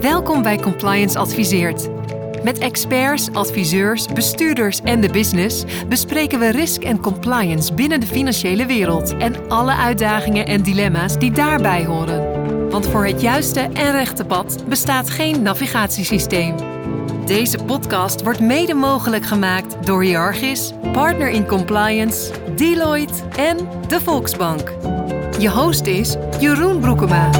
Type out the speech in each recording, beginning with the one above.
Welkom bij Compliance Adviseert. Met experts, adviseurs, bestuurders en de business bespreken we risk en compliance binnen de financiële wereld en alle uitdagingen en dilemma's die daarbij horen. Want voor het juiste en rechte pad bestaat geen navigatiesysteem. Deze podcast wordt mede mogelijk gemaakt door Jargis, Partner in Compliance, Deloitte en de Volksbank. Je host is Jeroen Broekema.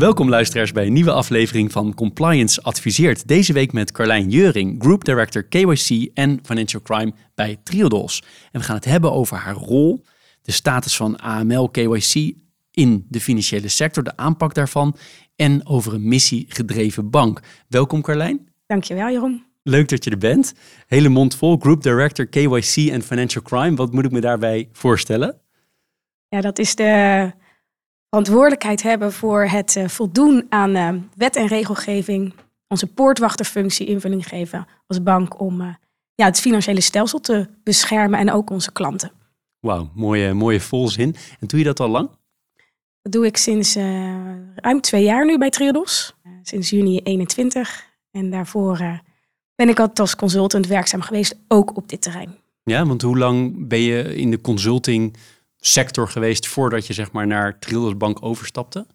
Welkom luisteraars bij een nieuwe aflevering van Compliance Adviseert. Deze week met Carlijn Jeuring, Group Director KYC en Financial Crime bij Triodos. En we gaan het hebben over haar rol, de status van AML KYC in de financiële sector, de aanpak daarvan en over een missiegedreven bank. Welkom Carlijn. Dankjewel Jeroen. Leuk dat je er bent. Hele mond vol, Group Director KYC en Financial Crime. Wat moet ik me daarbij voorstellen? Ja, dat is de verantwoordelijkheid hebben voor het uh, voldoen aan uh, wet en regelgeving, onze poortwachterfunctie invulling geven als bank om uh, ja, het financiële stelsel te beschermen en ook onze klanten. Wauw, mooie, mooie volzin. En doe je dat al lang? Dat doe ik sinds ruim twee jaar nu bij Triodos, sinds juni 21. En daarvoor ben ik altijd als consultant werkzaam geweest, ook op dit terrein. Ja, want hoe lang ben je in de consulting sector geweest voordat je zeg maar naar Triodos Bank overstapte?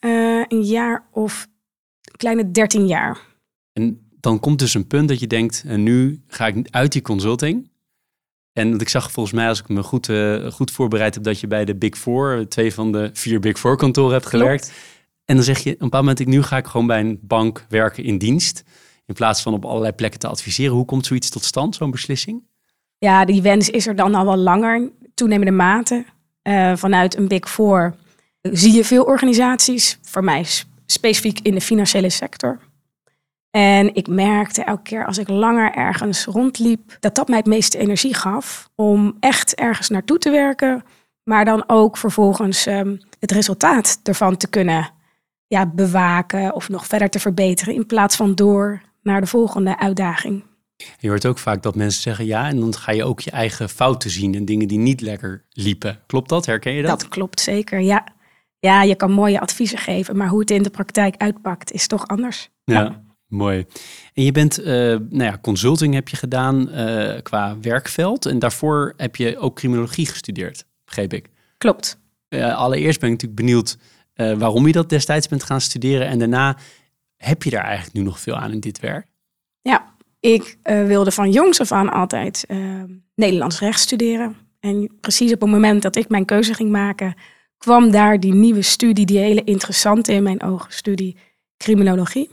Uh, een jaar of een kleine 13 jaar. En dan komt dus een punt dat je denkt, en nu ga ik uit die consulting. En ik zag volgens mij, als ik me goed, uh, goed voorbereid heb, dat je bij de Big Four, twee van de vier Big Four kantoren hebt gewerkt. En dan zeg je op een bepaald moment, ik, nu ga ik gewoon bij een bank werken in dienst. In plaats van op allerlei plekken te adviseren. Hoe komt zoiets tot stand, zo'n beslissing? Ja, die wens is er dan al wel langer toenemende mate. Uh, vanuit een Big Four zie je veel organisaties, voor mij specifiek in de financiële sector. En ik merkte elke keer als ik langer ergens rondliep, dat dat mij het meeste energie gaf om echt ergens naartoe te werken, maar dan ook vervolgens um, het resultaat ervan te kunnen ja, bewaken of nog verder te verbeteren, in plaats van door naar de volgende uitdaging. Je hoort ook vaak dat mensen zeggen ja, en dan ga je ook je eigen fouten zien en dingen die niet lekker liepen. Klopt dat? Herken je dat? Dat klopt zeker, ja. Ja, je kan mooie adviezen geven, maar hoe het in de praktijk uitpakt is toch anders. Ja, mooi. En je bent, uh, nou ja, consulting heb je gedaan uh, qua werkveld en daarvoor heb je ook criminologie gestudeerd, begreep ik. Klopt. Uh, allereerst ben ik natuurlijk benieuwd waarom je dat destijds bent gaan studeren en daarna heb je daar eigenlijk nu nog veel aan in dit werk? Ja, ik uh, wilde van jongs af aan altijd uh, Nederlands recht studeren. En precies op het moment dat ik mijn keuze ging maken, kwam daar die nieuwe studie, die hele interessante in mijn ogen studie criminologie.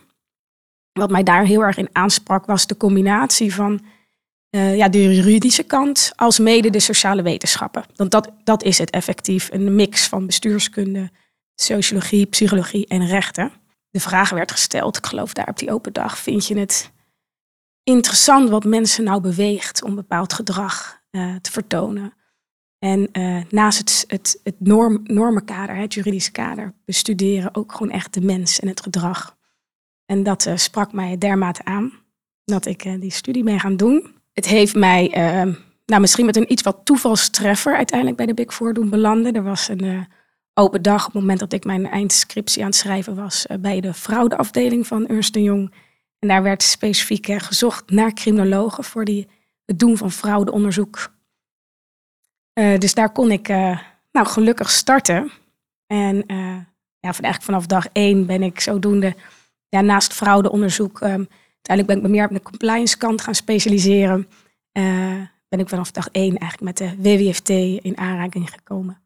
Wat mij daar heel erg in aansprak was de combinatie van uh, ja, de juridische kant als mede de sociale wetenschappen. Want dat, dat is het effectief, een mix van bestuurskunde, sociologie, psychologie en rechten. De vraag werd gesteld, ik geloof daar op die open dag, vind je het interessant wat mensen nou beweegt om bepaald gedrag uh, te vertonen. En uh, naast het, het, het norm, normenkader, het juridische kader, bestuderen ook gewoon echt de mens en het gedrag. En dat uh, sprak mij dermate aan dat ik die studie ben gaan doen. Het heeft mij, nou misschien met een iets wat toevalstreffer uiteindelijk bij de Big Four doen belanden. Er was een open dag op het moment dat ik mijn eindscriptie aan het schrijven was bij de fraudeafdeling van Ernst Young en daar werd specifiek gezocht naar criminologen voor die, het doen van fraudeonderzoek. Uh, dus daar kon ik uh, nou, gelukkig starten. En ja, van, eigenlijk vanaf dag één ben ik zodoende ja, naast fraudeonderzoek... Um, uiteindelijk ben ik me meer op de compliance kant gaan specialiseren. ben ik vanaf dag één eigenlijk met de WWFT in aanraking gekomen.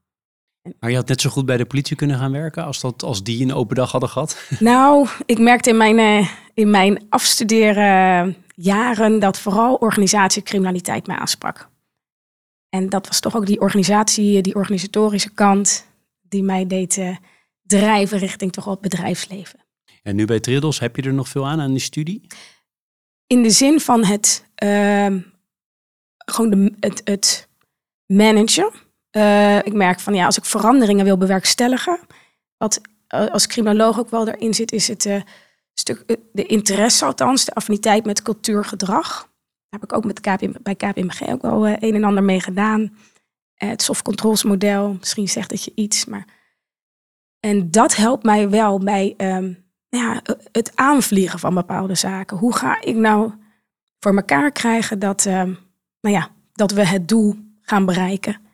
Maar je had net zo goed bij de politie kunnen gaan werken als, dat, als die een open dag hadden gehad? Nou, ik merkte in mijn, uh, in mijn afstuderen jaren dat vooral organisatiecriminaliteit mij aansprak. En dat was toch ook die organisatie, die organisatorische kant, die mij deed uh, drijven richting toch het bedrijfsleven. En nu bij Triddles, heb je er nog veel aan aan die studie? In de zin van het, uh, gewoon de, het, het managen uh, ik merk van ja, als ik veranderingen wil bewerkstelligen, wat uh, als criminoloog ook wel erin zit, is het uh, stuk, de interesse althans, de affiniteit met cultuurgedrag. heb ik ook met KPM, bij KPMG ook wel een en ander mee gedaan. het soft controls model, misschien zegt dat je iets, maar... En dat helpt mij wel bij ehm, ja, het aanvliegen van bepaalde zaken. Hoe ga ik nou voor elkaar krijgen dat, ehm, nou ja, dat we het doel gaan bereiken?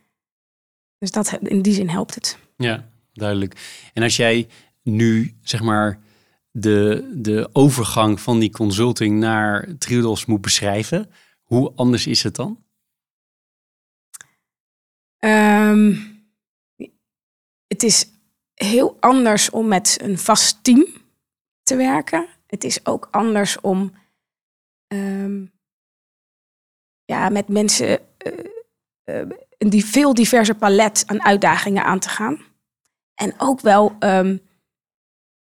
Dus dat, in die zin helpt het. Ja, duidelijk. En als jij nu, zeg maar, de, de overgang van die consulting naar Triodos moet beschrijven, hoe anders is het dan? Ehm, het is heel anders om met een vast team te werken. Het is ook anders om um, ja, met mensen uh, uh, een die veel diverser palet aan uitdagingen aan te gaan. En ook wel um,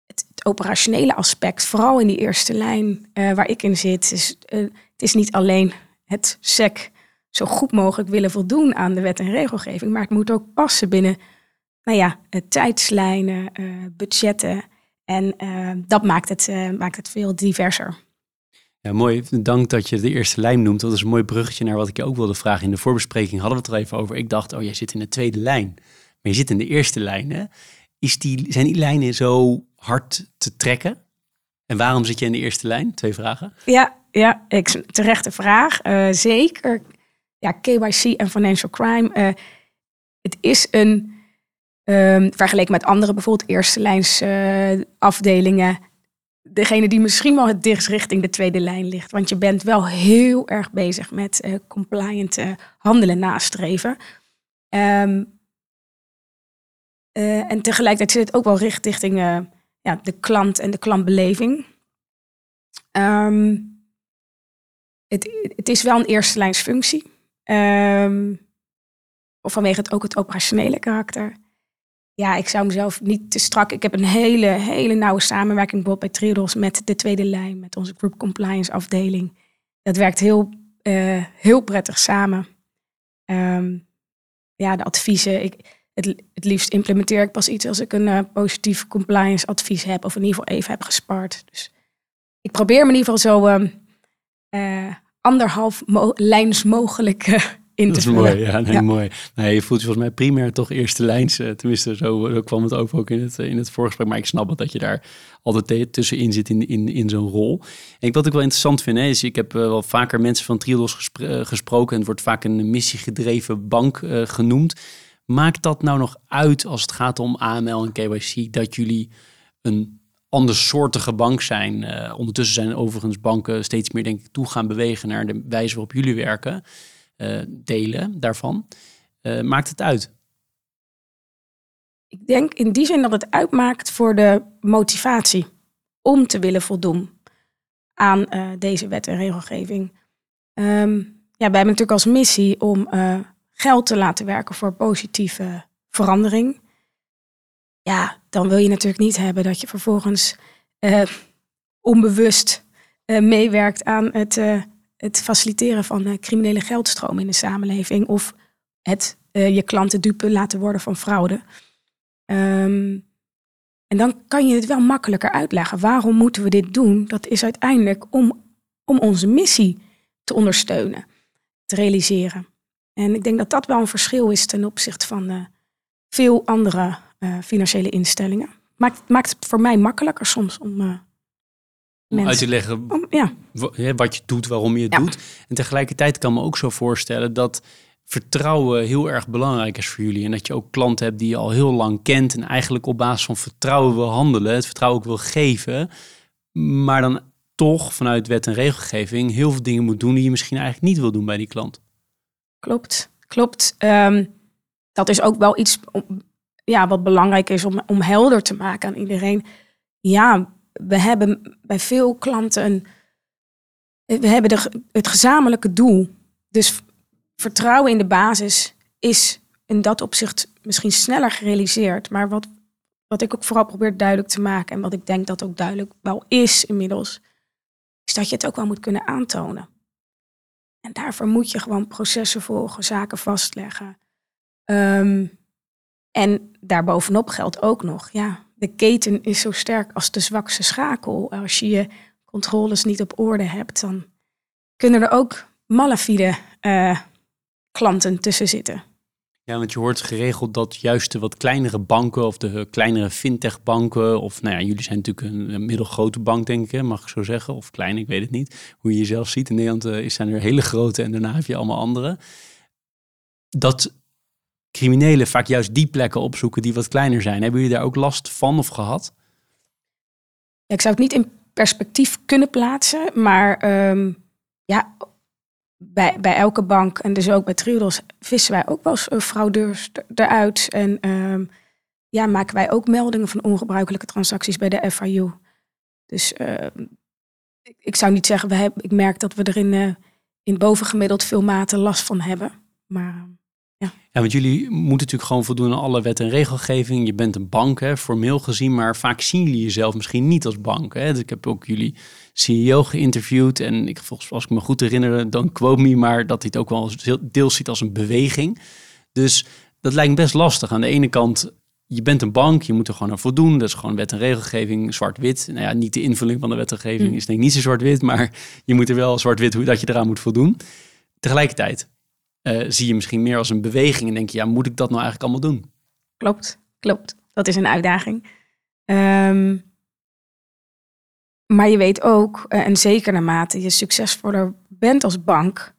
het, operationele aspect, vooral in die eerste lijn uh, waar ik in zit. Is, het is niet alleen het SEC zo goed mogelijk willen voldoen aan de wet en regelgeving, maar het moet ook passen binnen nou ja, tijdslijnen, budgetten. En dat maakt het, maakt het veel diverser. Ja, mooi. Dank dat je de eerste lijn noemt. Dat is een mooi bruggetje naar wat ik je ook wilde vragen. In de voorbespreking hadden we het er even over. Ik dacht, oh, jij zit in de tweede lijn. Maar je zit in de eerste lijn. Hè? Is die, zijn die lijnen zo hard te trekken? En waarom zit je in de eerste lijn? Twee vragen. Ja, ja ik, terechte vraag. Uh, zeker ja, KYC en financial crime. Uh, het is een, um, vergeleken met andere bijvoorbeeld eerste lijns afdelingen degene die misschien wel het dichtst richting de tweede lijn ligt. Want je bent wel heel erg bezig met uh, compliant uh, handelen nastreven. Um, uh, en tegelijkertijd zit het ook wel richt richting ja, de klant en de klantbeleving. Um, het, het, is wel een eerste lijnsfunctie. Um, of vanwege het ook het operationele karakter ja, ik zou mezelf niet te strak. Ik heb een hele, hele nauwe samenwerking bij Triodos met de tweede lijn, met onze group compliance afdeling. Dat werkt heel, uh, heel prettig samen. Um, ja, de adviezen. Ik, het, het liefst implementeer ik pas iets als ik een uh, positief compliance advies heb, of in ieder geval even heb gespart. Dus ik probeer me in ieder geval zo um, uh, anderhalf lijns mogelijk dat is mooi, ja, nee, mooi. Nee, je voelt je volgens mij primair toch eerste lijns. Eh, tenminste, zo, zo, kwam het over ook in het, in het voorgesprek. Maar ik snap het dat je daar altijd tussenin zit in, in, in zo'n rol. En wat ik wel interessant vind, hè, is ik heb eh, wel vaker mensen van Triodos eh, gesproken. En het wordt vaak een missiegedreven bank uh, genoemd. Maakt dat nou nog uit als het gaat om AML en KYC, dat jullie een andersoortige bank zijn. Uh, ondertussen zijn overigens banken steeds meer, denk ik, toe gaan bewegen naar de wijze waarop jullie werken. Eh, delen daarvan. Eh, maakt het uit? Ik denk in die zin dat het uitmaakt voor de motivatie om te willen voldoen aan uh, deze wet en regelgeving. Um, ja, wij hebben natuurlijk als missie om geld te laten werken voor positieve verandering. Ja, dan wil je natuurlijk niet hebben dat je vervolgens onbewust meewerkt aan het het faciliteren van uh, criminele geldstromen in de samenleving of het uh, je klanten dupe laten worden van fraude. Um, en dan kan je het wel makkelijker uitleggen. Waarom moeten we dit doen? Dat is uiteindelijk om, om onze missie te ondersteunen, te realiseren. En ik denk dat dat wel een verschil is ten opzichte van uh, veel andere financiële instellingen. Maakt, maakt het voor mij makkelijker soms om om uit te leggen ja. wat je doet, waarom je het doet. En tegelijkertijd kan me ook zo voorstellen dat vertrouwen heel erg belangrijk is voor jullie. En dat je ook klanten hebt die je al heel lang kent. En eigenlijk op basis van vertrouwen wil handelen. Het vertrouwen ook wil geven. Maar dan toch vanuit wet en regelgeving heel veel dingen moet doen die je misschien eigenlijk niet wil doen bij die klant. Klopt, klopt. Um, dat is ook wel iets ja, wat belangrijk is om, om helder te maken aan iedereen. Ja, we hebben bij veel klanten we hebben de, het gezamenlijke doel. Dus vertrouwen in de basis is in dat opzicht misschien sneller gerealiseerd. Maar wat, wat ik ook vooral probeer duidelijk te maken en wat ik denk dat ook duidelijk wel is inmiddels, is dat je het ook wel moet kunnen aantonen. En daarvoor moet je gewoon processen volgen, zaken vastleggen. Um, en daarbovenop geldt ook nog, ja, de keten is zo sterk als de zwakste schakel. Als je je controles niet op orde hebt, dan kunnen er ook malafide uh, klanten tussen zitten. Ja, want je hoort geregeld dat juist de wat kleinere banken of de kleinere fintech-banken, of nou ja, jullie zijn natuurlijk een, middelgrote bank, denk ik, mag ik zo zeggen, of klein, ik weet het niet, hoe je jezelf ziet. In Nederland uh, zijn er hele grote en daarna heb je allemaal andere. Dat criminelen vaak juist die plekken opzoeken die wat kleiner zijn. Hebben jullie daar ook last van of gehad? ik zou het niet in perspectief kunnen plaatsen, maar um, ja, bij, bij elke bank en dus ook bij Triodos vissen wij ook wel eens fraudeurs eruit. En um, ja, maken wij ook meldingen van ongebruikelijke transacties bij de FIU. Dus uh, ik, ik, zou niet zeggen, we hebben, ik merk dat we er in, uh, in bovengemiddeld veel mate last van hebben. Maar ja. ja, want jullie moeten natuurlijk gewoon voldoen aan alle wet en regelgeving. Je bent een bank, hè, formeel gezien, maar vaak zien jullie jezelf misschien niet als bank. Hè. Dus ik heb ook jullie CEO geïnterviewd en ik, volgens, als ik me goed herinner, dan quote me, maar dat hij het ook wel deels ziet als een beweging. Dus dat lijkt best lastig. Aan de ene kant, je bent een bank, je moet er gewoon aan voldoen. Dat is gewoon wet en regelgeving, zwart-wit. Nou ja, niet de invulling van de wet en regelgeving mm. is denk ik niet zo zwart-wit, maar je moet er wel zwart-wit hoe dat je eraan moet voldoen. Tegelijkertijd, uh, zie je misschien meer als een beweging en denk je, ja, moet ik dat nou eigenlijk allemaal doen? Klopt, klopt. Dat is een uitdaging. Um, maar je weet ook, uh, en zeker naarmate je succesvoller bent als bank,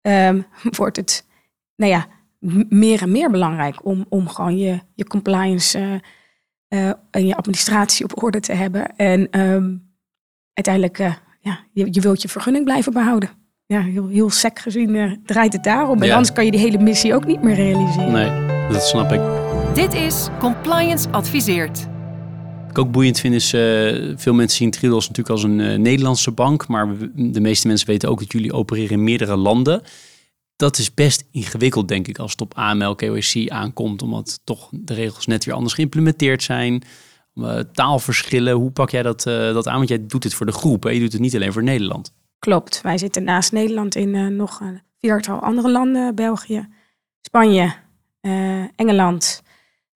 um, wordt het, nou ja, meer en meer belangrijk om, om gewoon je, je compliance uh, en je administratie op orde te hebben. En um, uiteindelijk, ja, je, je wilt je vergunning blijven behouden ja, heel, heel sec gezien uh, draait het daarom. En anders kan je die hele missie ook niet meer realiseren. Nee, dat snap ik. Dit is Compliance Adviseert. Wat ik ook boeiend vind is, uh, veel mensen zien Triodos natuurlijk als een uh, Nederlandse bank. Maar de meeste mensen weten ook dat jullie opereren in meerdere landen. Dat is best ingewikkeld, denk ik, als het op AML, KYC aankomt. Omdat toch de regels net weer anders geïmplementeerd zijn. taalverschillen, hoe pak jij dat, dat aan? Want jij doet het voor de groep, hè? je doet het niet alleen voor Nederland. Klopt. Wij zitten naast Nederland in uh, nog een viertal andere landen. België, Spanje, uh, Engeland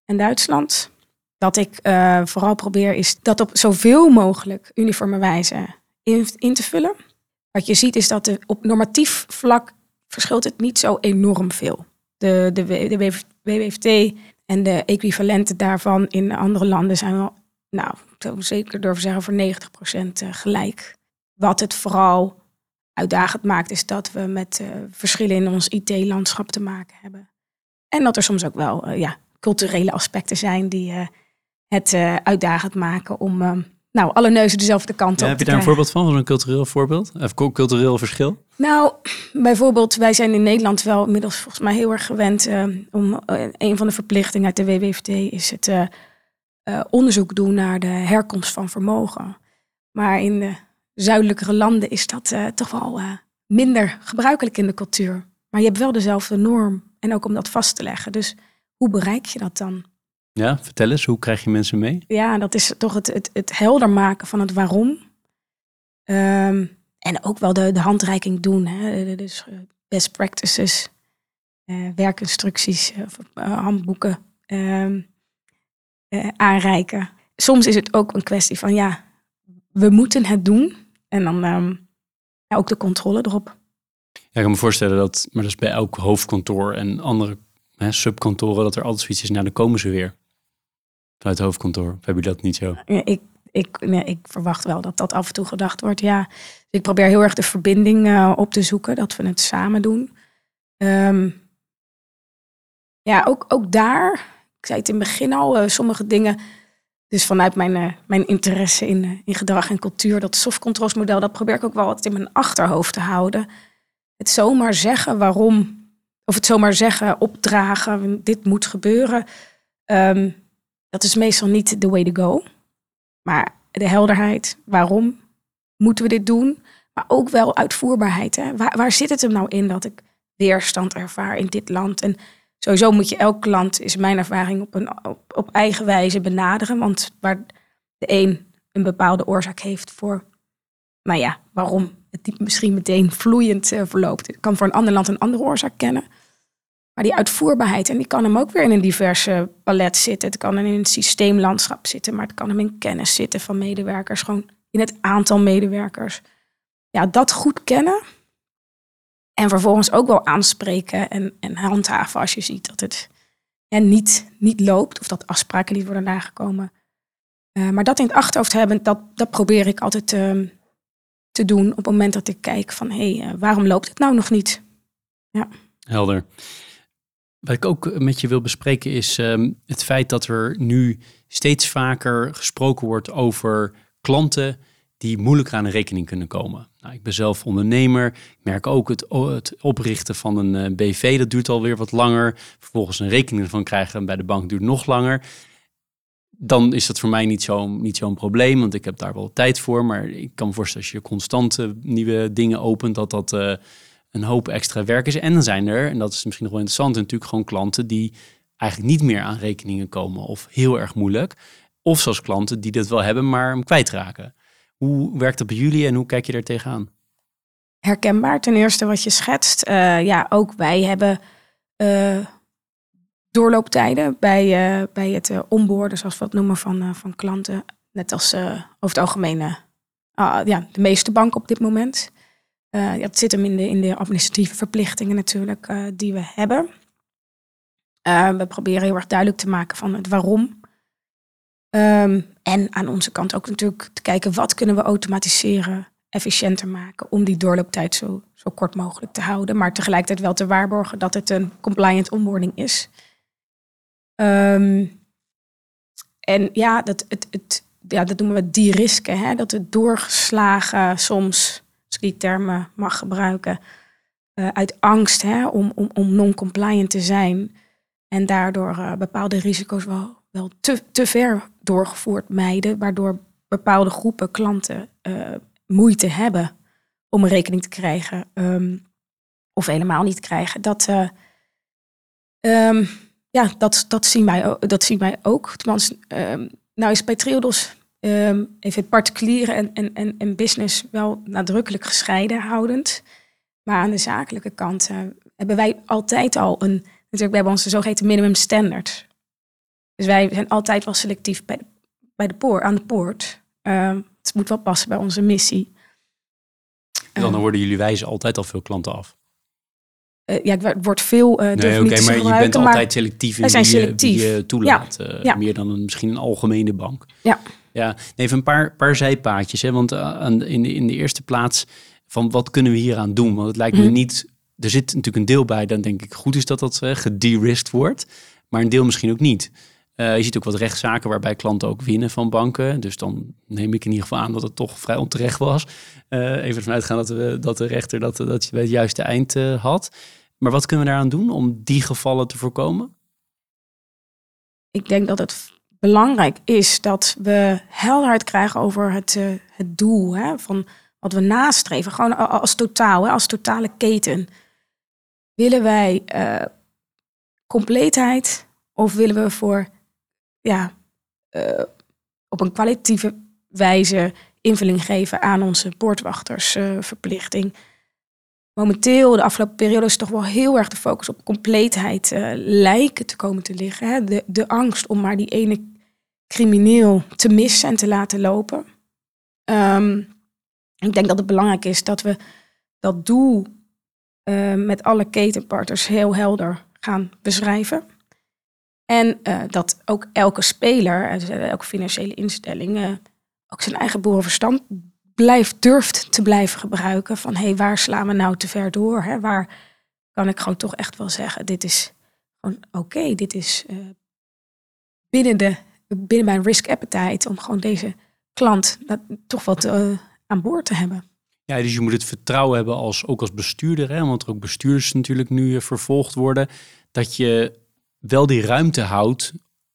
en Duitsland. Wat ik uh, vooral probeer is dat op zoveel mogelijk uniforme wijze in, te vullen. Wat je ziet is dat de, op normatief vlak verschilt het niet zo enorm veel. De, de, de WWFT en de equivalenten daarvan in andere landen zijn wel, nou, zou zeker durven zeggen, voor 90% gelijk. Wat het vooral uitdagend maakt, is dat we met uh, verschillen in ons IT-landschap te maken hebben. En dat er soms ook wel uh, ja, culturele aspecten zijn die uh, het uitdagend maken om nou, alle neuzen dezelfde kant ja, op Heb je daar een voorbeeld van, van een cultureel voorbeeld? Of cultureel verschil? Nou, bijvoorbeeld, wij zijn in Nederland wel inmiddels volgens mij heel erg gewend om een van de verplichtingen uit de WWFT is het onderzoek doen naar de herkomst van vermogen. Maar in de zuidelijkere landen is dat uh, toch wel uh, minder gebruikelijk in de cultuur. Maar je hebt wel dezelfde norm en ook om dat vast te leggen. Dus hoe bereik je dat dan? Ja, vertel eens, hoe krijg je mensen mee? Ja, dat is toch het, het, het helder maken van het waarom. Um, en ook wel de, de handreiking doen. Hè? Dus uh, best practices, werkinstructies, handboeken um, aanreiken. Soms is het ook een kwestie van ja, we moeten het doen. En dan um, ja, ook de controle erop. Ja, ik kan me voorstellen dat, maar dat is bij elk hoofdkantoor en andere hè, subkantoren, dat er altijd zoiets is, nou dan komen ze weer. Vanuit het hoofdkantoor. Of heb je dat niet zo? Ja, ik, ik, nee, ik verwacht wel dat dat af en toe gedacht wordt, ja. Dus ik probeer heel erg de verbinding uh, op te zoeken, dat we het samen doen. Um, ja, ook, ook daar, ik zei het in het begin al, uh, sommige dingen dus vanuit mijn, uh, mijn interesse in, uh, in gedrag en cultuur, dat soft model, dat probeer ik ook wel altijd in mijn achterhoofd te houden. Het zomaar zeggen waarom, of het zomaar zeggen, opdragen, dit moet gebeuren, um, dat is meestal niet the way to go. Maar de helderheid, waarom moeten we dit doen? Maar ook wel uitvoerbaarheid. Hè? Waar, waar zit het hem nou in dat ik weerstand ervaar in dit land? En Sowieso moet je elk klant, is mijn ervaring, op, een, op, op eigen wijze benaderen. Want waar de een een bepaalde oorzaak heeft voor, nou ja, waarom het misschien meteen vloeiend uh, verloopt. Het kan voor een ander land een andere oorzaak kennen. Maar die uitvoerbaarheid, en die kan hem ook weer in een diverse palet zitten. Het kan in een systeemlandschap zitten, maar het kan hem in kennis zitten van medewerkers. Gewoon in het aantal medewerkers. Ja, dat goed kennen En vervolgens ook wel aanspreken en, en handhaven als je ziet dat het ja, niet, niet loopt of dat afspraken niet worden nagekomen. Uh, maar dat in het achterhoofd hebben, dat, dat probeer ik altijd te doen op het moment dat ik kijk van hé, hey, uh, waarom loopt het nou nog niet? Ja. Helder. Wat ik ook met je wil bespreken is um, het feit dat er nu steeds vaker gesproken wordt over klanten die moeilijker aan een rekening kunnen komen. Nou, ik ben zelf ondernemer. Ik merk ook het, het oprichten van een uh, BV, dat duurt alweer wat langer. Vervolgens een rekening ervan krijgen bij de bank duurt nog langer. Dan is dat voor mij niet zo'n niet zo'n probleem, want ik heb daar wel tijd voor. Maar ik kan me voorstellen als je constant uh, nieuwe dingen opent, dat dat uh, een hoop extra werk is. En dan zijn er, en dat is misschien nog wel interessant, natuurlijk gewoon klanten die eigenlijk niet meer aan rekeningen komen of heel erg moeilijk. Of zoals klanten die dat wel hebben, maar hem kwijtraken. Hoe werkt dat bij jullie en hoe kijk je er tegenaan? Herkenbaar ten eerste wat je schetst. Uh, ja, ook wij hebben uh, doorlooptijden bij, uh, bij het onboorden, zoals we het noemen, van, van klanten. Net als over het algemeen ah, ja, de meeste banken op dit moment. het zit hem in de, in de administratieve verplichtingen natuurlijk die we hebben. we proberen heel erg duidelijk te maken van het waarom Um, en aan onze kant ook natuurlijk te kijken wat kunnen we automatiseren, efficiënter maken om die doorlooptijd zo, zo kort mogelijk te houden, maar tegelijkertijd wel te waarborgen dat het een compliant onboarding is. Um, en ja, dat, het, het, ja, dat noemen we de-risken. Hè? Dat het doorgeslagen soms, als ik die termen mag gebruiken, uh, uit angst hè, om, om, om non-compliant te zijn. En daardoor uh, bepaalde risico's wel wel te, te ver doorgevoerd mijden, waardoor bepaalde groepen klanten uh, moeite hebben om een rekening te krijgen um, of helemaal niet krijgen. Dat, uh, um, ja, dat, dat, zien wij, dat zien wij ook. Tenminste, um, nou is bij Triodos even het particuliere en, en, en, business wel nadrukkelijk gescheiden houdend. Maar aan de zakelijke kant uh, hebben wij altijd al een, natuurlijk, we hebben onze zogeheten minimum standard. Dus wij zijn altijd wel selectief bij de, bij de poort, aan de poort. Uh, het moet wel passen bij onze missie. En dan worden jullie wijzen altijd al veel klanten af. Uh, ja, het wordt veel uh, nee, Oké, okay, maar je bent altijd selectief in wie, selectief. Je, je toelaat. Ja. Ja. Meer dan een, misschien een algemene bank. Ja. Ja, even een paar, paar zijpaadjes. Hè? Want in, de, in de eerste plaats van wat kunnen we hier aan doen? Want het lijkt me mm. niet... Er zit natuurlijk een deel bij, dan denk ik goed is dat dat gederisked wordt. Maar een deel misschien ook niet. Uh, je ziet ook wat rechtszaken waarbij klanten ook winnen van banken. Dus dan neem ik in ieder geval aan dat het toch vrij onterecht was. Uh, even vanuit gaan dat, we, dat de rechter dat, dat je bij het juiste eind uh, had. Maar wat kunnen we daaraan doen om die gevallen te voorkomen? Ik denk dat het belangrijk is dat we helderheid krijgen over het, het doel hè, van wat we nastreven. Gewoon als totaal, hè, als totale keten. Willen wij compleetheid of willen we voor ja, uh, op een kwalitatieve wijze invulling geven aan onze poortwachtersverplichting. Uh, Momenteel, de afgelopen periode, is toch wel heel erg de focus op compleetheid uh, lijken te komen te liggen. Hè? De, de angst om maar die ene crimineel te missen en te laten lopen. Um, ik denk dat het belangrijk is dat we dat doel met alle ketenpartners heel helder gaan beschrijven. En uh, dat ook elke speler, dus elke financiële instelling, ook zijn eigen boerenverstand blijft, durft te blijven gebruiken. Van hé, hey, waar slaan we nou te ver door? Hè? Waar kan ik gewoon toch echt wel zeggen, dit is gewoon oké, dit is binnen, de, binnen mijn risk appetite om gewoon deze klant dat, toch wat aan boord te hebben. Ja, dus je moet het vertrouwen hebben als, ook als bestuurder, hè, want er ook bestuurders natuurlijk nu vervolgd worden, dat je wel die ruimte houdt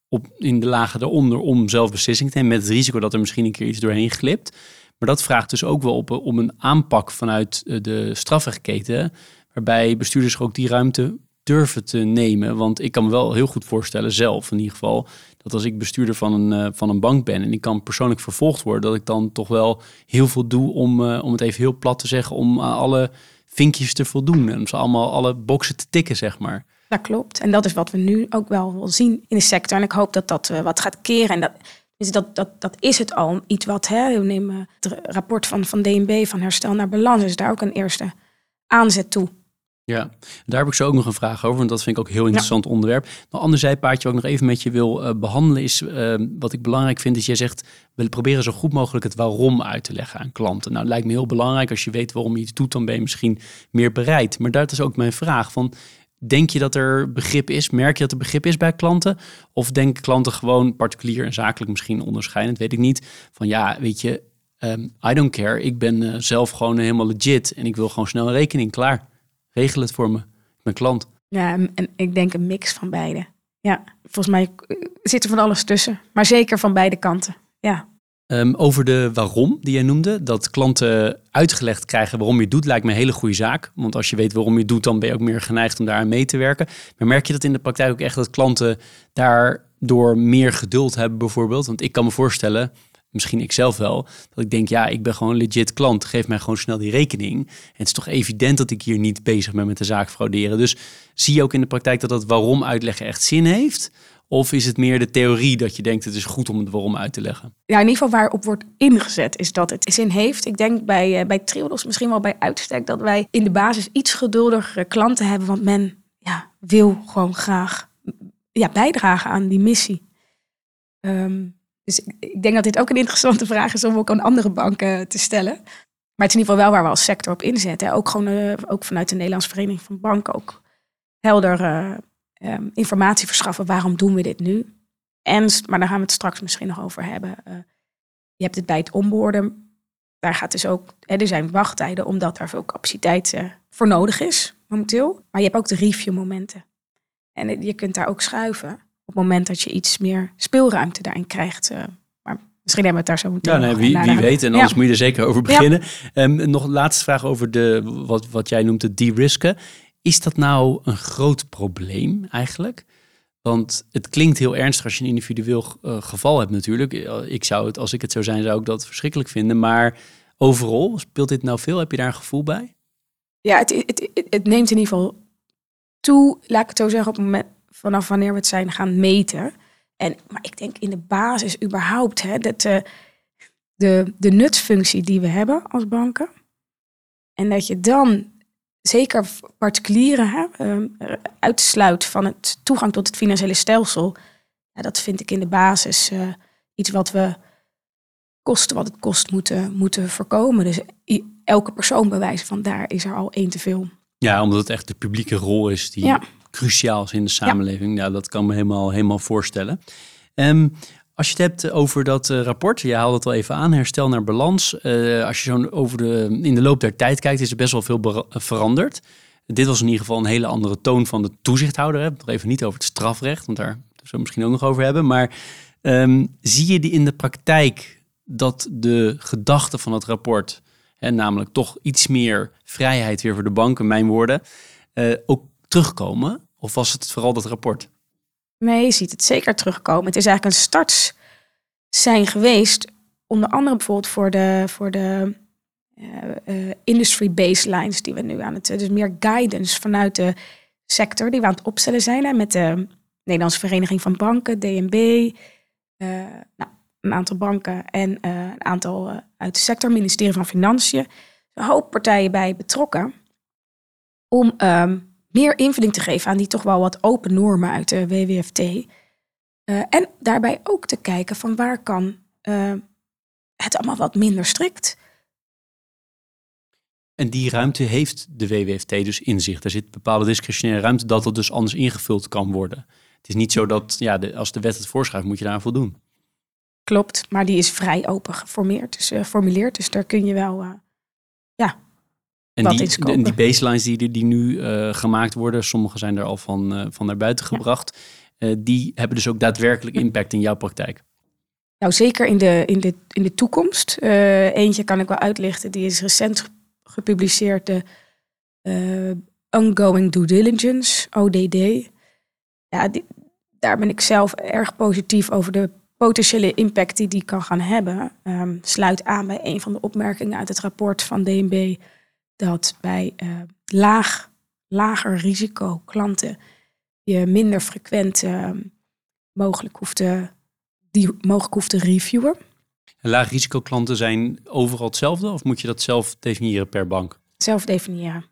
op, in de lagen eronder om zelf beslissing te nemen. Met het risico dat er misschien een keer iets doorheen glipt. Maar dat vraagt dus ook wel op om een aanpak vanuit eh, de strafrechtketen. Waarbij bestuurders ook die ruimte durven te nemen. Want ik kan me wel heel goed voorstellen, zelf in ieder geval, dat als ik bestuurder van een, uh, van een bank ben en ik kan persoonlijk vervolgd worden, dat ik dan toch wel heel veel doe om, om het even heel plat te zeggen, om alle vinkjes te voldoen. En om ze allemaal alle boxen te tikken, zeg maar. Dat klopt. En dat is wat we nu ook wel zien in de sector. En ik hoop dat dat uh, wat gaat keren. En dat, dus dat, dat, dat is het al. Iets wat, hè, we nemen het rapport van, van DNB van herstel naar balans, is daar ook een eerste aanzet toe Ja, daar heb ik zo ook nog een vraag over, want dat vind ik ook een heel interessant onderwerp. Een ander zijpaadje wat ik nog even met je wil uh, behandelen is, uh, wat ik belangrijk vind, is jij zegt, we proberen zo goed mogelijk het waarom uit te leggen aan klanten. Nou, lijkt me heel belangrijk, als je weet waarom je iets doet, dan ben je misschien meer bereid. Maar dat is ook mijn vraag, van, denk je dat er begrip is? Merk je dat er begrip is bij klanten? Of denken klanten gewoon particulier en zakelijk misschien onderscheidend, weet ik niet, van ja, weet je, um, I don't care, ik ben uh, zelf gewoon helemaal legit en ik wil gewoon snel een rekening, klaar regel het voor me. Ben klant. Ja, en ik denk een mix van beide. Ja, volgens mij zit er van alles tussen. Maar zeker van beide kanten. Ja. Um, over de waarom die jij noemde, dat klanten uitgelegd krijgen waarom je het doet, lijkt me een hele goede zaak. Want als je weet waarom je doet, dan ben je ook meer geneigd om daar mee te werken. Maar merk je dat in de praktijk ook echt dat klanten daardoor meer geduld hebben, bijvoorbeeld? Want ik kan me voorstellen, misschien ik zelf wel, dat ik denk, ja, ik ben gewoon legit klant, geef mij gewoon snel die rekening. En het is toch evident dat ik hier niet bezig ben met de zaak frauderen. Dus zie je ook in de praktijk dat dat waarom uitleggen echt zin heeft? Of is het meer de theorie dat je denkt het is goed om het waarom uit te leggen? Ja, in ieder geval waarop wordt ingezet is dat het zin heeft. Ik denk bij, uh, bij Triodos misschien wel bij uitstek dat wij in de basis iets geduldigere klanten hebben. Want men ja, wil gewoon graag ja, bijdragen aan die missie. Um, dus ik denk dat dit ook een interessante vraag is om ook aan andere banken te stellen. Maar het is in ieder geval wel waar we als sector op inzetten. Ook, gewoon, uh, ook vanuit de Nederlandse Vereniging van Banken ook helder um, informatie verschaffen. Waarom doen we dit nu? En, maar daar gaan we het straks misschien nog over hebben. Uh, je hebt het bij het onboorden. Daar gaat dus ook, hè, er zijn wachttijden omdat daar veel capaciteit voor nodig is momenteel. Maar je hebt ook de review momenten. En je kunt daar ook schuiven op het moment dat je iets meer speelruimte daarin krijgt. Uh, maar misschien hebben we het daar zo meteen Ja, nee, wie, wie weet. En anders moet je er zeker over beginnen. Ja. Um, nog een laatste vraag over de, wat, wat jij noemt het de-risken. Is dat nou een groot probleem eigenlijk? Want het klinkt heel ernstig als je een individueel uh, geval hebt natuurlijk. Ik zou het, als ik het zou zijn, zou ik dat verschrikkelijk vinden. Maar overal, speelt dit nou veel? Heb je daar een gevoel bij? Ja, het, het, het, neemt in ieder geval toe, laat ik het zo zeggen, op het moment vanaf wanneer we het zijn gaan meten. En, maar ik denk in de basis überhaupt, hè, dat, uh, de, de die we hebben als banken. En dat je dan zeker particulieren hè, uh, uitsluit van het toegang tot het financiële stelsel. Ja, dat vind ik in de basis uh, iets wat we kosten wat het kost moeten, moeten voorkomen. Dus elke persoon bewijzen van daar is er al één te veel. Ja, omdat het echt de publieke rol is die ja cruciaal is in de samenleving. Ja, dat kan me helemaal, helemaal voorstellen. Um, als je het hebt over dat uh, rapport, je haalde het al even aan, herstel naar balans. Uh, als je zo over de, in de loop der tijd kijkt, is er best wel veel veranderd. Dit was in ieder geval een hele andere toon van de toezichthouder. Hè. Nog even niet over het strafrecht, want daar zullen we misschien ook nog over hebben. Maar um, zie je die in de praktijk dat de gedachte van het rapport, hè, namelijk toch iets meer vrijheid weer voor de banken, mijn woorden, ook terugkomen? Of was het vooral dat rapport? Nee, je ziet het zeker terugkomen. Het is eigenlijk een start zijn geweest. Onder andere bijvoorbeeld voor de, voor de uh, industry baselines die we nu aan het... Dus meer guidance vanuit de sector die we aan het opstellen zijn. Hè, met de Nederlandse Vereniging van Banken, DNB, uh, nou, een aantal banken en een aantal uit de sector, ministerie van Financiën. Een hoop partijen bij betrokken om um, meer invulling te geven aan die toch wel wat open normen uit de WWFT. Uh, en daarbij ook te kijken van waar kan uh, het allemaal wat minder strikt. En die ruimte heeft de WWFT dus in zich. Er zit bepaalde discretionaire ruimte dat het dus anders ingevuld kan worden. Het is niet zo dat ja, de, als de wet het voorschrijft, moet je daar aan voldoen. Klopt, maar die is vrij open geformeerd, dus, uh, formuleerd. Dus daar kun je wel ja, en die, die baselines die, die nu uh, gemaakt worden, sommige zijn er al van, uh, van naar buiten gebracht, uh, die hebben dus ook daadwerkelijk impact in jouw praktijk. Nou, zeker in de, in de, in de toekomst. eentje kan ik wel uitlichten, die is recent gepubliceerd, de Ongoing Due Diligence, ODD. Ja, die, daar ben ik zelf erg positief over de potentiële impact die die kan gaan hebben. Um, sluit aan bij een van de opmerkingen uit het rapport van DNB dat bij uh, laag, lager risico klanten je minder frequent uh, mogelijk hoeft te, die mogelijk hoeft te reviewen. En laag risico klanten zijn overal hetzelfde of moet je dat zelf definiëren per bank? Zelf definiëren.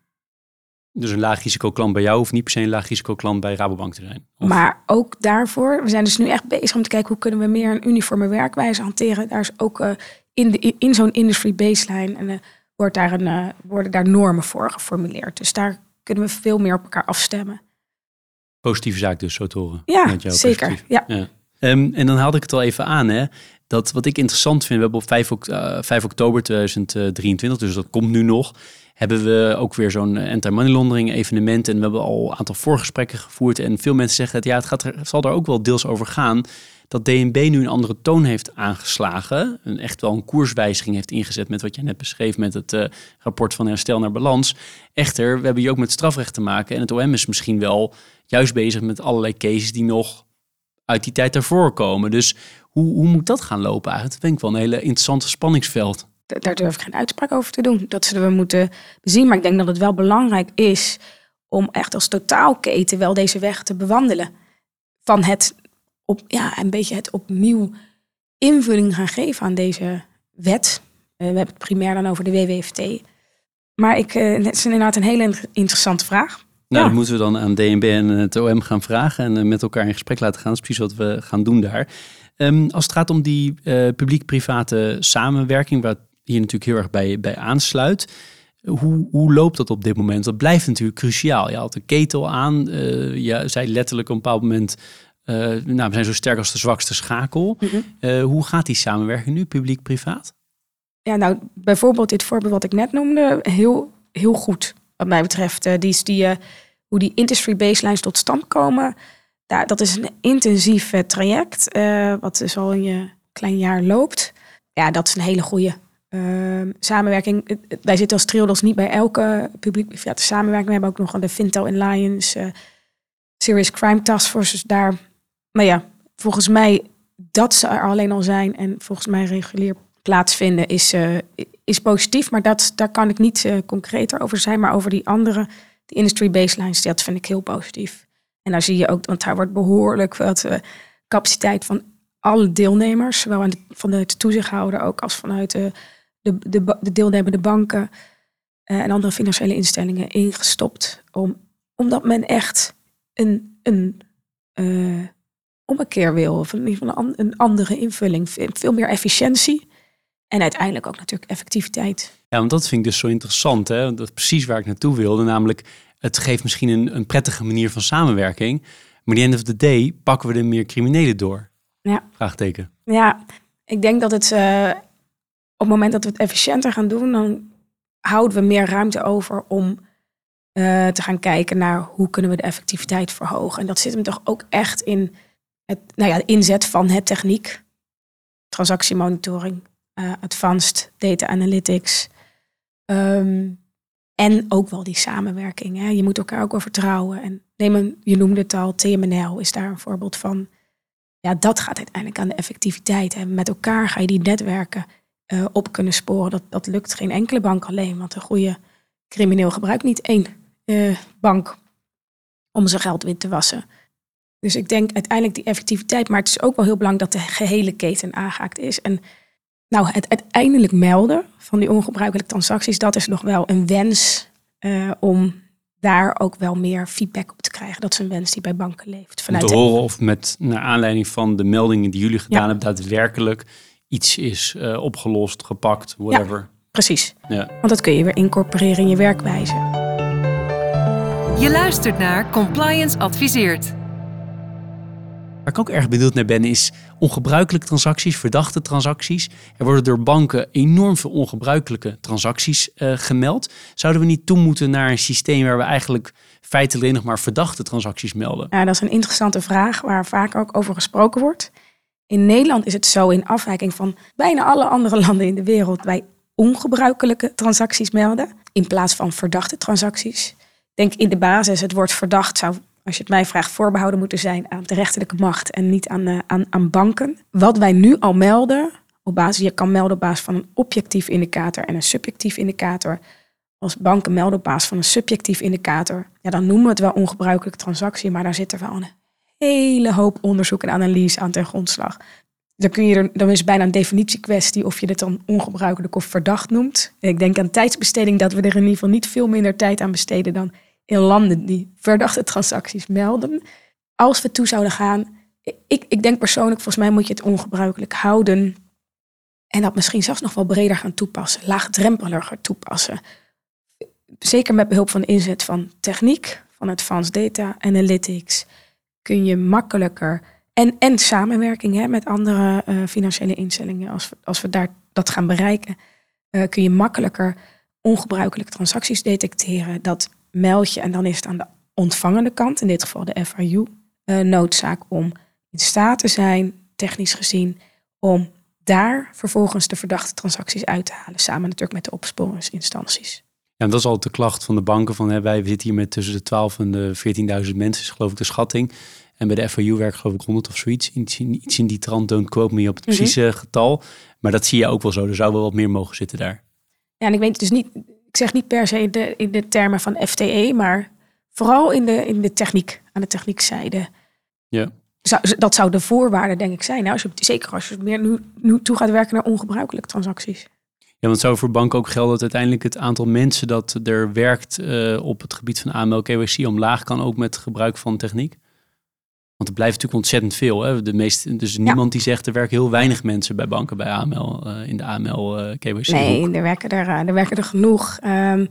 Dus een laag risico klant bij jou hoeft niet per se een laag risico klant bij Rabobank te zijn. Of- Maar ook daarvoor, we zijn dus nu echt bezig om te kijken hoe kunnen we meer een uniforme werkwijze hanteren. Daar is ook eh, in, de, in zo'n industry baseline en, eh, wordt daar een, eh, worden daar normen voor geformuleerd. Dus daar kunnen we veel meer op elkaar afstemmen. Positieve zaak dus, zo te horen. Ja, zeker. Ja. Ja. Ehm, en dan haalde ik het al even aan, hè. Dat wat ik interessant vind, we hebben op 5, ok- eh, 5 oktober 2023, dus dat komt nu nog, hebben we ook weer zo'n eh, anti-money laundering evenement. En we hebben al een aantal voorgesprekken gevoerd. En veel mensen zeggen, het, ja, het, gaat er, het zal er ook wel deels over gaan dat DNB nu een andere toon heeft aangeslagen. Een, echt wel een koerswijziging heeft ingezet met wat jij net beschreef met het eh, rapport van herstel naar balans. Echter, we hebben hier ook met strafrecht te maken. En het OM is misschien wel juist bezig met allerlei cases die nog uit die tijd daarvoor komen. Dus hoe, hoe moet dat gaan lopen eigenlijk? Dat vind ik wel een hele interessante spanningsveld. Daar durf ik geen uitspraak over te doen. Dat zullen we moeten bezien. Maar ik denk dat het wel belangrijk is om echt als totaalketen wel deze weg te bewandelen. Van het op, ja, een beetje het opnieuw invulling gaan geven aan deze wet. Eh, we hebben het primair dan over de WWFT. Maar ik, eh, het is inderdaad een hele in- interessante vraag. Nou, Ja. dat moeten we dan aan DNB en het OM gaan vragen en eh, met elkaar in gesprek laten gaan. Dat is precies wat we gaan doen daar. Ehm, als het gaat om die publiek-private samenwerking, waar hier natuurlijk heel erg bij, bij aansluit. Hoe, hoe loopt dat op dit moment? Dat blijft natuurlijk cruciaal. Je had de ketel aan. eh je zei letterlijk op een bepaald moment... eh, nou, we zijn zo sterk als de zwakste schakel. Eh, hoe gaat die samenwerking nu, publiek-privaat? Ja, nou, bijvoorbeeld dit voorbeeld wat ik net noemde, heel, heel goed wat mij betreft. Eh, die die, hoe die industry baselines tot stand komen. Ja, dat is een intensief traject, wat dus al een eh, klein jaar loopt. Ja, dat is een hele goede samenwerking. Het- het- Wij zitten als Triodos niet bij elke publiek-private samenwerking. We hebben ook nog de Fintel Alliance, Serious Crime Task Force. Dus daar, maar ja, volgens mij dat ze er alleen al zijn en volgens mij regulier plaatsvinden is, eh, is positief. Maar dat, daar kan ik niet eh, concreter over zijn. Maar over die andere, de industry baselines, dat vind ik heel positief. En daar zie je ook, want daar wordt behoorlijk wat eh, capaciteit van alle deelnemers, zowel de, vanuit de toezichthouder ook als vanuit de, de, de, de deelnemende banken en andere financiële instellingen ingestopt. Om, omdat men echt een, een ommekeer wil, of in ieder geval een, an- een andere invulling, Ve- veel meer efficiëntie en uiteindelijk ook natuurlijk effectiviteit. Ja, want dat vind ik dus zo interessant. Hè? Dat is precies waar ik naartoe wilde. Namelijk, het geeft misschien een, een prettige manier van samenwerking. Maar die end of the day pakken we er meer criminelen door. Ja. Vraagteken. Ja, ik denk dat het eh, op het moment dat we het efficiënter gaan doen, dan houden we meer ruimte over om eh, te gaan kijken naar hoe kunnen we de effectiviteit verhogen. En dat zit hem toch ook echt in het, nou ja, de inzet van het techniek, transactiemonitoring, eh, advanced data analytics. ehm, en ook wel die samenwerking. Hè. Je moet elkaar ook wel vertrouwen. En neem een, je noemde het al, TMNL is daar een voorbeeld van ja, dat gaat uiteindelijk aan de effectiviteit. En met elkaar ga je die netwerken eh, op kunnen sporen. Dat, dat lukt geen enkele bank alleen. Want een goede crimineel gebruikt niet één eh, bank om zijn geld wit te wassen. Dus ik denk uiteindelijk die effectiviteit. Maar het is ook wel heel belangrijk dat de gehele keten aangehaakt is. En nou, het uiteindelijk melden van die ongebruikelijke transacties, dat is nog wel een wens eh, om daar ook wel meer feedback op te krijgen. Dat is een wens die bij banken leeft. Om Vanuit te de- horen of met naar aanleiding van de meldingen die jullie gedaan Ja. hebben, daadwerkelijk iets is eh, opgelost, gepakt, whatever. Precies. Ja. Want dat kun je weer incorporeren in je werkwijze. Je luistert naar Compliance Adviseert. Waar ik ook erg benieuwd naar ben is ongebruikelijke transacties, verdachte transacties. Er worden door banken enorm veel ongebruikelijke transacties eh, gemeld. Zouden we niet toe moeten naar een systeem waar we eigenlijk feitelijk nog maar verdachte transacties melden? Ja, dat is een interessante vraag waar vaak ook over gesproken wordt. In Nederland is het zo in afwijking van bijna alle andere landen in de wereld wij ongebruikelijke transacties melden in plaats van verdachte transacties. Ik denk in de basis het woord verdacht zou, als je het mij vraagt, voorbehouden moeten zijn aan de rechterlijke macht en niet aan, eh, aan, aan banken. Wat wij nu al melden, op basis, je kan melden op basis van een objectief indicator en een subjectief indicator. Als banken melden op basis van een subjectief indicator, ja, dan noemen we het wel ongebruikelijke transactie, maar daar zit er wel een hele hoop onderzoek en analyse aan ten grondslag. Dan, kun je er, dan is het bijna een definitiekwestie of je dit dan ongebruikelijk of verdacht noemt. Ik denk aan tijdsbesteding dat we er in ieder geval niet veel minder tijd aan besteden dan in landen die verdachte transacties melden. Als we toe zouden gaan, ik, ik denk persoonlijk, volgens mij moet je het ongebruikelijk houden. En dat misschien zelfs nog wel breder gaan toepassen, laagdrempeliger toepassen. Zeker met behulp van inzet van techniek, van advanced data analytics, kun je makkelijker. En, en samenwerking hè, met andere uh, financiële instellingen, als we, als we daar dat gaan bereiken, uh, kun je makkelijker ongebruikelijke transacties detecteren. Dat meld je en dan is het aan de ontvangende kant, in dit geval de FIU, eh, noodzaak om in staat te zijn, technisch gezien, om daar vervolgens de verdachte transacties uit te halen. Samen natuurlijk met de opsporingsinstanties. Ja, dat is altijd de klacht van de banken. Van, hè, wij zitten hier met tussen de 12 en de 14.000 mensen, is geloof ik de schatting. En bij de FIU werkt geloof ik 100 of zoiets. Iets in, iets in die trant, don't quote me op het mhm. precieze getal. Maar dat zie je ook wel zo. Er zou wel wat meer mogen zitten daar. Ja, en ik weet dus niet, ik zeg niet per se in de, in de termen van FTE, maar vooral in de, in de techniek, aan de techniekzijde. Ja. Zou, dat zou de voorwaarde, denk ik, zijn. Nou, als je, zeker als je meer nu, nu toe gaat werken naar ongebruikelijke transacties. Ja, want zou voor banken ook gelden dat uiteindelijk het aantal mensen dat er werkt uh, op het gebied van AML KYC omlaag kan, ook met gebruik van techniek? Want er blijft natuurlijk ontzettend veel. Hè? De meeste, dus niemand die zegt er werken heel weinig mensen bij banken bij AML, uh, in de AML uh, KYC. Nee, er werken er, uh, er werken er genoeg. Um,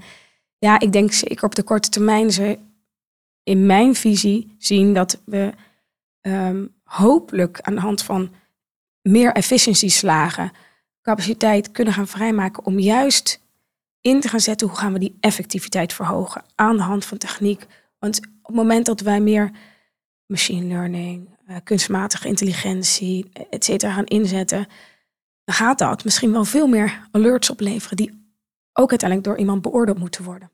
ja, ik denk zeker op de korte termijn ze in mijn visie zien dat we um, hopelijk aan de hand van meer efficiëntieslagen capaciteit kunnen gaan vrijmaken om juist in te gaan zetten hoe gaan we die effectiviteit verhogen aan de hand van techniek. Want op het moment dat wij meer machine learning, uh, kunstmatige intelligentie, et cetera, gaan inzetten, dan gaat dat misschien wel veel meer alerts opleveren die ook uiteindelijk door iemand beoordeeld moeten worden.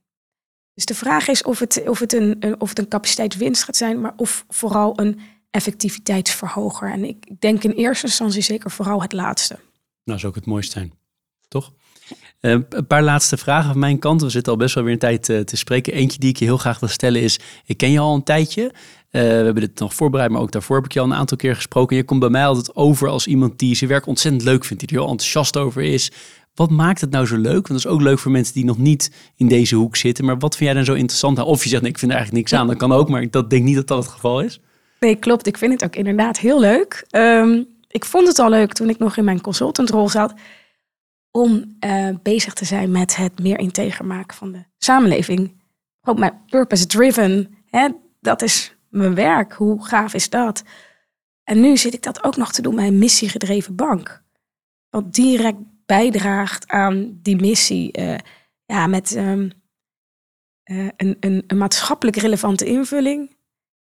Dus de vraag is of het, of het, een, of het een capaciteitswinst gaat zijn, maar of vooral een effectiviteitsverhoger. En ik denk in eerste instantie zeker vooral het laatste. Nou, zou ook het mooiste zijn, toch? Uh, een paar laatste vragen van mijn kant. We zitten al best wel weer een tijd uh, te spreken. Eentje die ik je heel graag wil stellen is: ik ken je al een tijdje. Uh, we hebben dit nog voorbereid, maar ook daarvoor heb ik je al een aantal keer gesproken. Je komt bij mij altijd over als iemand die zijn werk ontzettend leuk vindt, die er heel enthousiast over is. Wat maakt het nou zo leuk? Want dat is ook leuk voor mensen die nog niet in deze hoek zitten. Maar wat vind jij dan zo interessant? Of je zegt, nee, ik vind er eigenlijk niks aan. Dat kan ook, maar ik denk niet dat dat het geval is. Nee, klopt. Ik vind het ook inderdaad heel leuk. Um, ik vond het al leuk toen ik nog in mijn consultantrol zat. Om uh, bezig te zijn met het meer integer maken van de samenleving. Ook mijn purpose driven. Hè, dat is mijn werk. Hoe gaaf is dat? En nu zit ik dat ook nog te doen bij een missiegedreven bank. Wat direct bijdraagt aan die missie. Uh, ja, met um, uh, een, een, een maatschappelijk relevante invulling.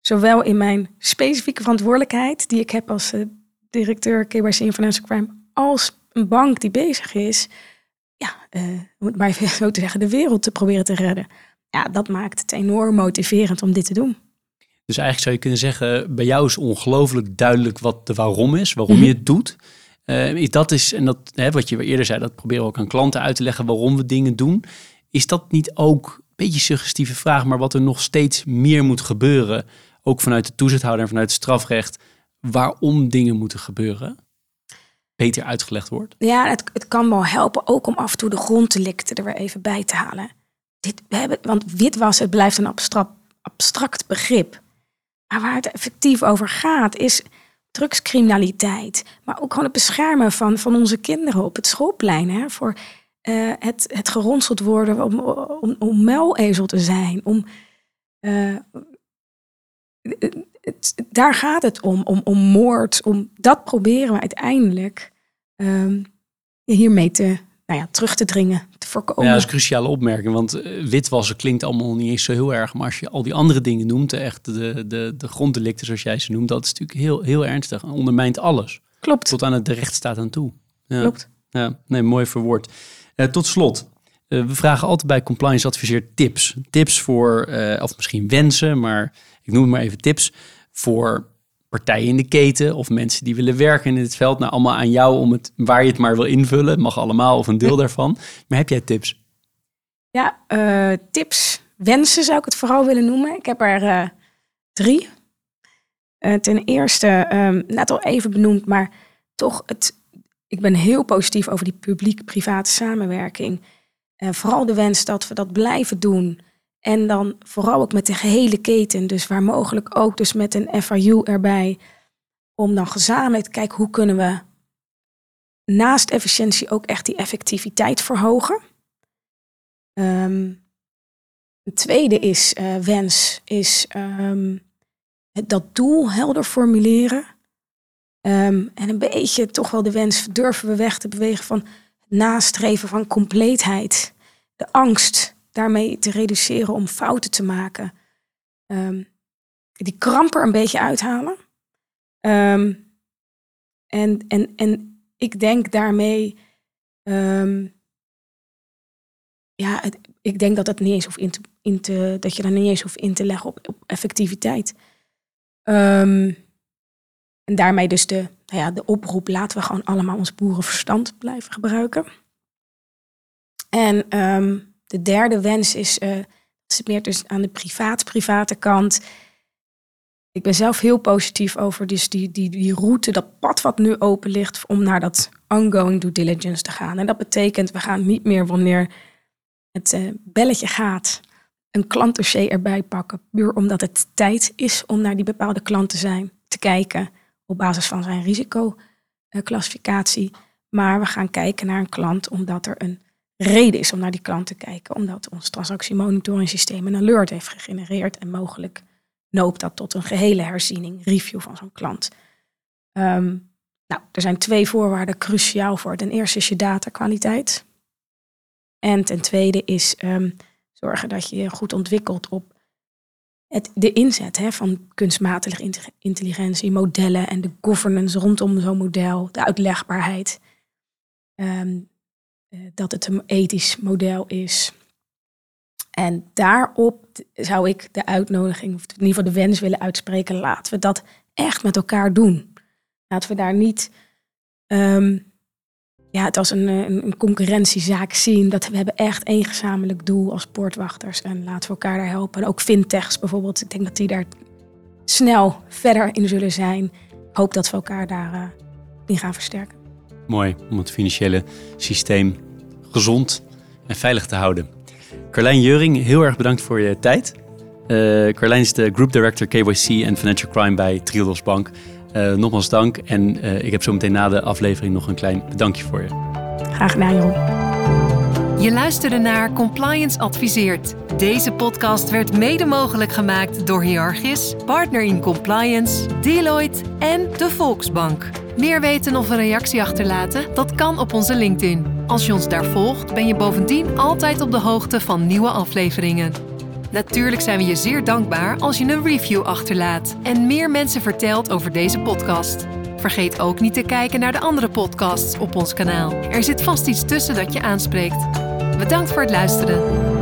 Zowel in mijn specifieke verantwoordelijkheid, die ik heb als uh, directeur KYC in Financial Crime, als een bank die bezig is, ja, om het maar even zo te zeggen, de wereld te proberen te redden. Ja, dat maakt het enorm motiverend om dit te doen. Dus eigenlijk zou je kunnen zeggen, bij jou is ongelooflijk duidelijk wat de waarom is, waarom mhm. je het doet. Uh, dat is, en dat, hè, wat je eerder zei, dat proberen we ook aan klanten uit te leggen waarom we dingen doen. Is dat niet ook een beetje suggestieve vraag, maar wat er nog steeds meer moet gebeuren, ook vanuit de toezichthouder en vanuit het strafrecht, waarom dingen moeten gebeuren? Beter uitgelegd wordt? Ja, het, het kan wel helpen ook om af en toe de gronddelicten er weer even bij te halen. Dit, we hebben, want witwassen blijft een abstract, abstract begrip. Maar waar het effectief over gaat, is drugscriminaliteit. Maar ook gewoon het beschermen van, van onze kinderen op het schoolplein. Hè, voor uh, het, het geronseld worden om, om, om muilezel te zijn. Om, uh, het, daar gaat het om, om, om moord. Om, dat proberen we uiteindelijk um, hiermee te, nou ja, terug te dringen, voorkomen. Ja, dat is een cruciale opmerking, want uh, witwassen klinkt allemaal niet eens zo heel erg. Maar als je al die andere dingen noemt, echt de, de, de gronddelicten zoals jij ze noemt, dat is natuurlijk heel, heel ernstig en ondermijnt alles. Klopt. Tot aan het de rechtsstaat aan toe. Ja. Klopt. Ja, nee, mooi verwoord. Uh, tot slot, uh, we vragen altijd bij Compliance Adviseer tips. Tips voor, uh, of misschien wensen, maar ik noem het maar even tips voor partijen in de keten of mensen die willen werken in het veld. Nou, allemaal aan jou om het waar je het maar wil invullen. Het mag allemaal of een deel daarvan. Maar heb jij tips? Ja, uh, tips, wensen zou ik het vooral willen noemen. Ik heb er uh, drie. Uh, ten eerste, um, net al even benoemd, maar toch het. Ik ben heel positief over die publiek-private samenwerking. vooral de wens dat we dat blijven doen. En dan vooral ook met de gehele keten, dus waar mogelijk ook dus met een FIU erbij, om dan gezamenlijk te kijken hoe kunnen we naast efficiëntie ook echt die effectiviteit verhogen. Um, een tweede is uh, wens, is het, dat doel helder formuleren. Um, en een beetje toch wel de wens durven we weg te bewegen van het nastreven van compleetheid. De angst daarmee te reduceren om fouten te maken. Um, die kramp er een beetje uithalen. Um, en, en, en ik denk daarmee. ja, het, ik denk dat dat niet eens hoeft in te, in te, dat je daar niet eens hoeft in te leggen op, effectiviteit. En daarmee dus de, nou ja, de oproep, laten we gewoon allemaal ons boerenverstand blijven gebruiken. En de derde wens is, uh, is meer dus aan de privaat-private kant. Ik ben zelf heel positief over dus die, die, die route, dat pad wat nu open ligt om naar dat ongoing due diligence te gaan. En dat betekent, we gaan niet meer wanneer het uh, belletje gaat, een klantdossier erbij pakken. Puur omdat het tijd is om naar die bepaalde klant te zijn, te kijken op basis van zijn risicoclassificatie. Maar we gaan kijken naar een klant omdat er een reden is om naar die klant te kijken. Omdat ons transactiemonitoring systeem een alert heeft gegenereerd. En mogelijk noopt dat tot een gehele herziening, review van zo'n klant. Um, nou, er zijn twee voorwaarden cruciaal voor. Ten eerste is je datakwaliteit. En ten tweede is um, zorgen dat je je goed ontwikkelt op het, de inzet hè, van kunstmatige intelligentie, modellen en de governance rondom zo'n model, de uitlegbaarheid, ehm, eh, dat het een ethisch model is. En daarop zou ik de uitnodiging, of in ieder geval de wens willen uitspreken, laten we dat echt met elkaar doen. Laten we daar niet um, ja, het als een, een, een, concurrentiezaak zien. Dat we hebben echt één gezamenlijk doel als poortwachters. En laten we elkaar daar helpen. En ook fintechs bijvoorbeeld. Ik denk dat die daar snel verder in zullen zijn. Ik hoop dat we elkaar daarin eh, uh, gaan versterken. Mooi, om het financiële systeem gezond en veilig te houden. Carlijn Jeuring, heel erg bedankt voor je tijd. Uh, Carlijn is de Group Director KYC en Financial Crime bij Triodos Bank. Uh, nogmaals dank. En uh, ik heb zo meteen na de aflevering nog een klein bedankje voor je. Graag gedaan, Jeroen. Je luisterde naar Compliance Adviseert. Deze podcast werd mede mogelijk gemaakt door Hierarchis, Partner in Compliance, Deloitte en de Volksbank. Meer weten of een reactie achterlaten? Dat kan op onze LinkedIn. Als je ons daar volgt, ben je bovendien altijd op de hoogte van nieuwe afleveringen. Natuurlijk zijn we je zeer dankbaar als je een review achterlaat en meer mensen vertelt over deze podcast. Vergeet ook niet te kijken naar de andere podcasts op ons kanaal. Er zit vast iets tussen dat je aanspreekt. Bedankt voor het luisteren.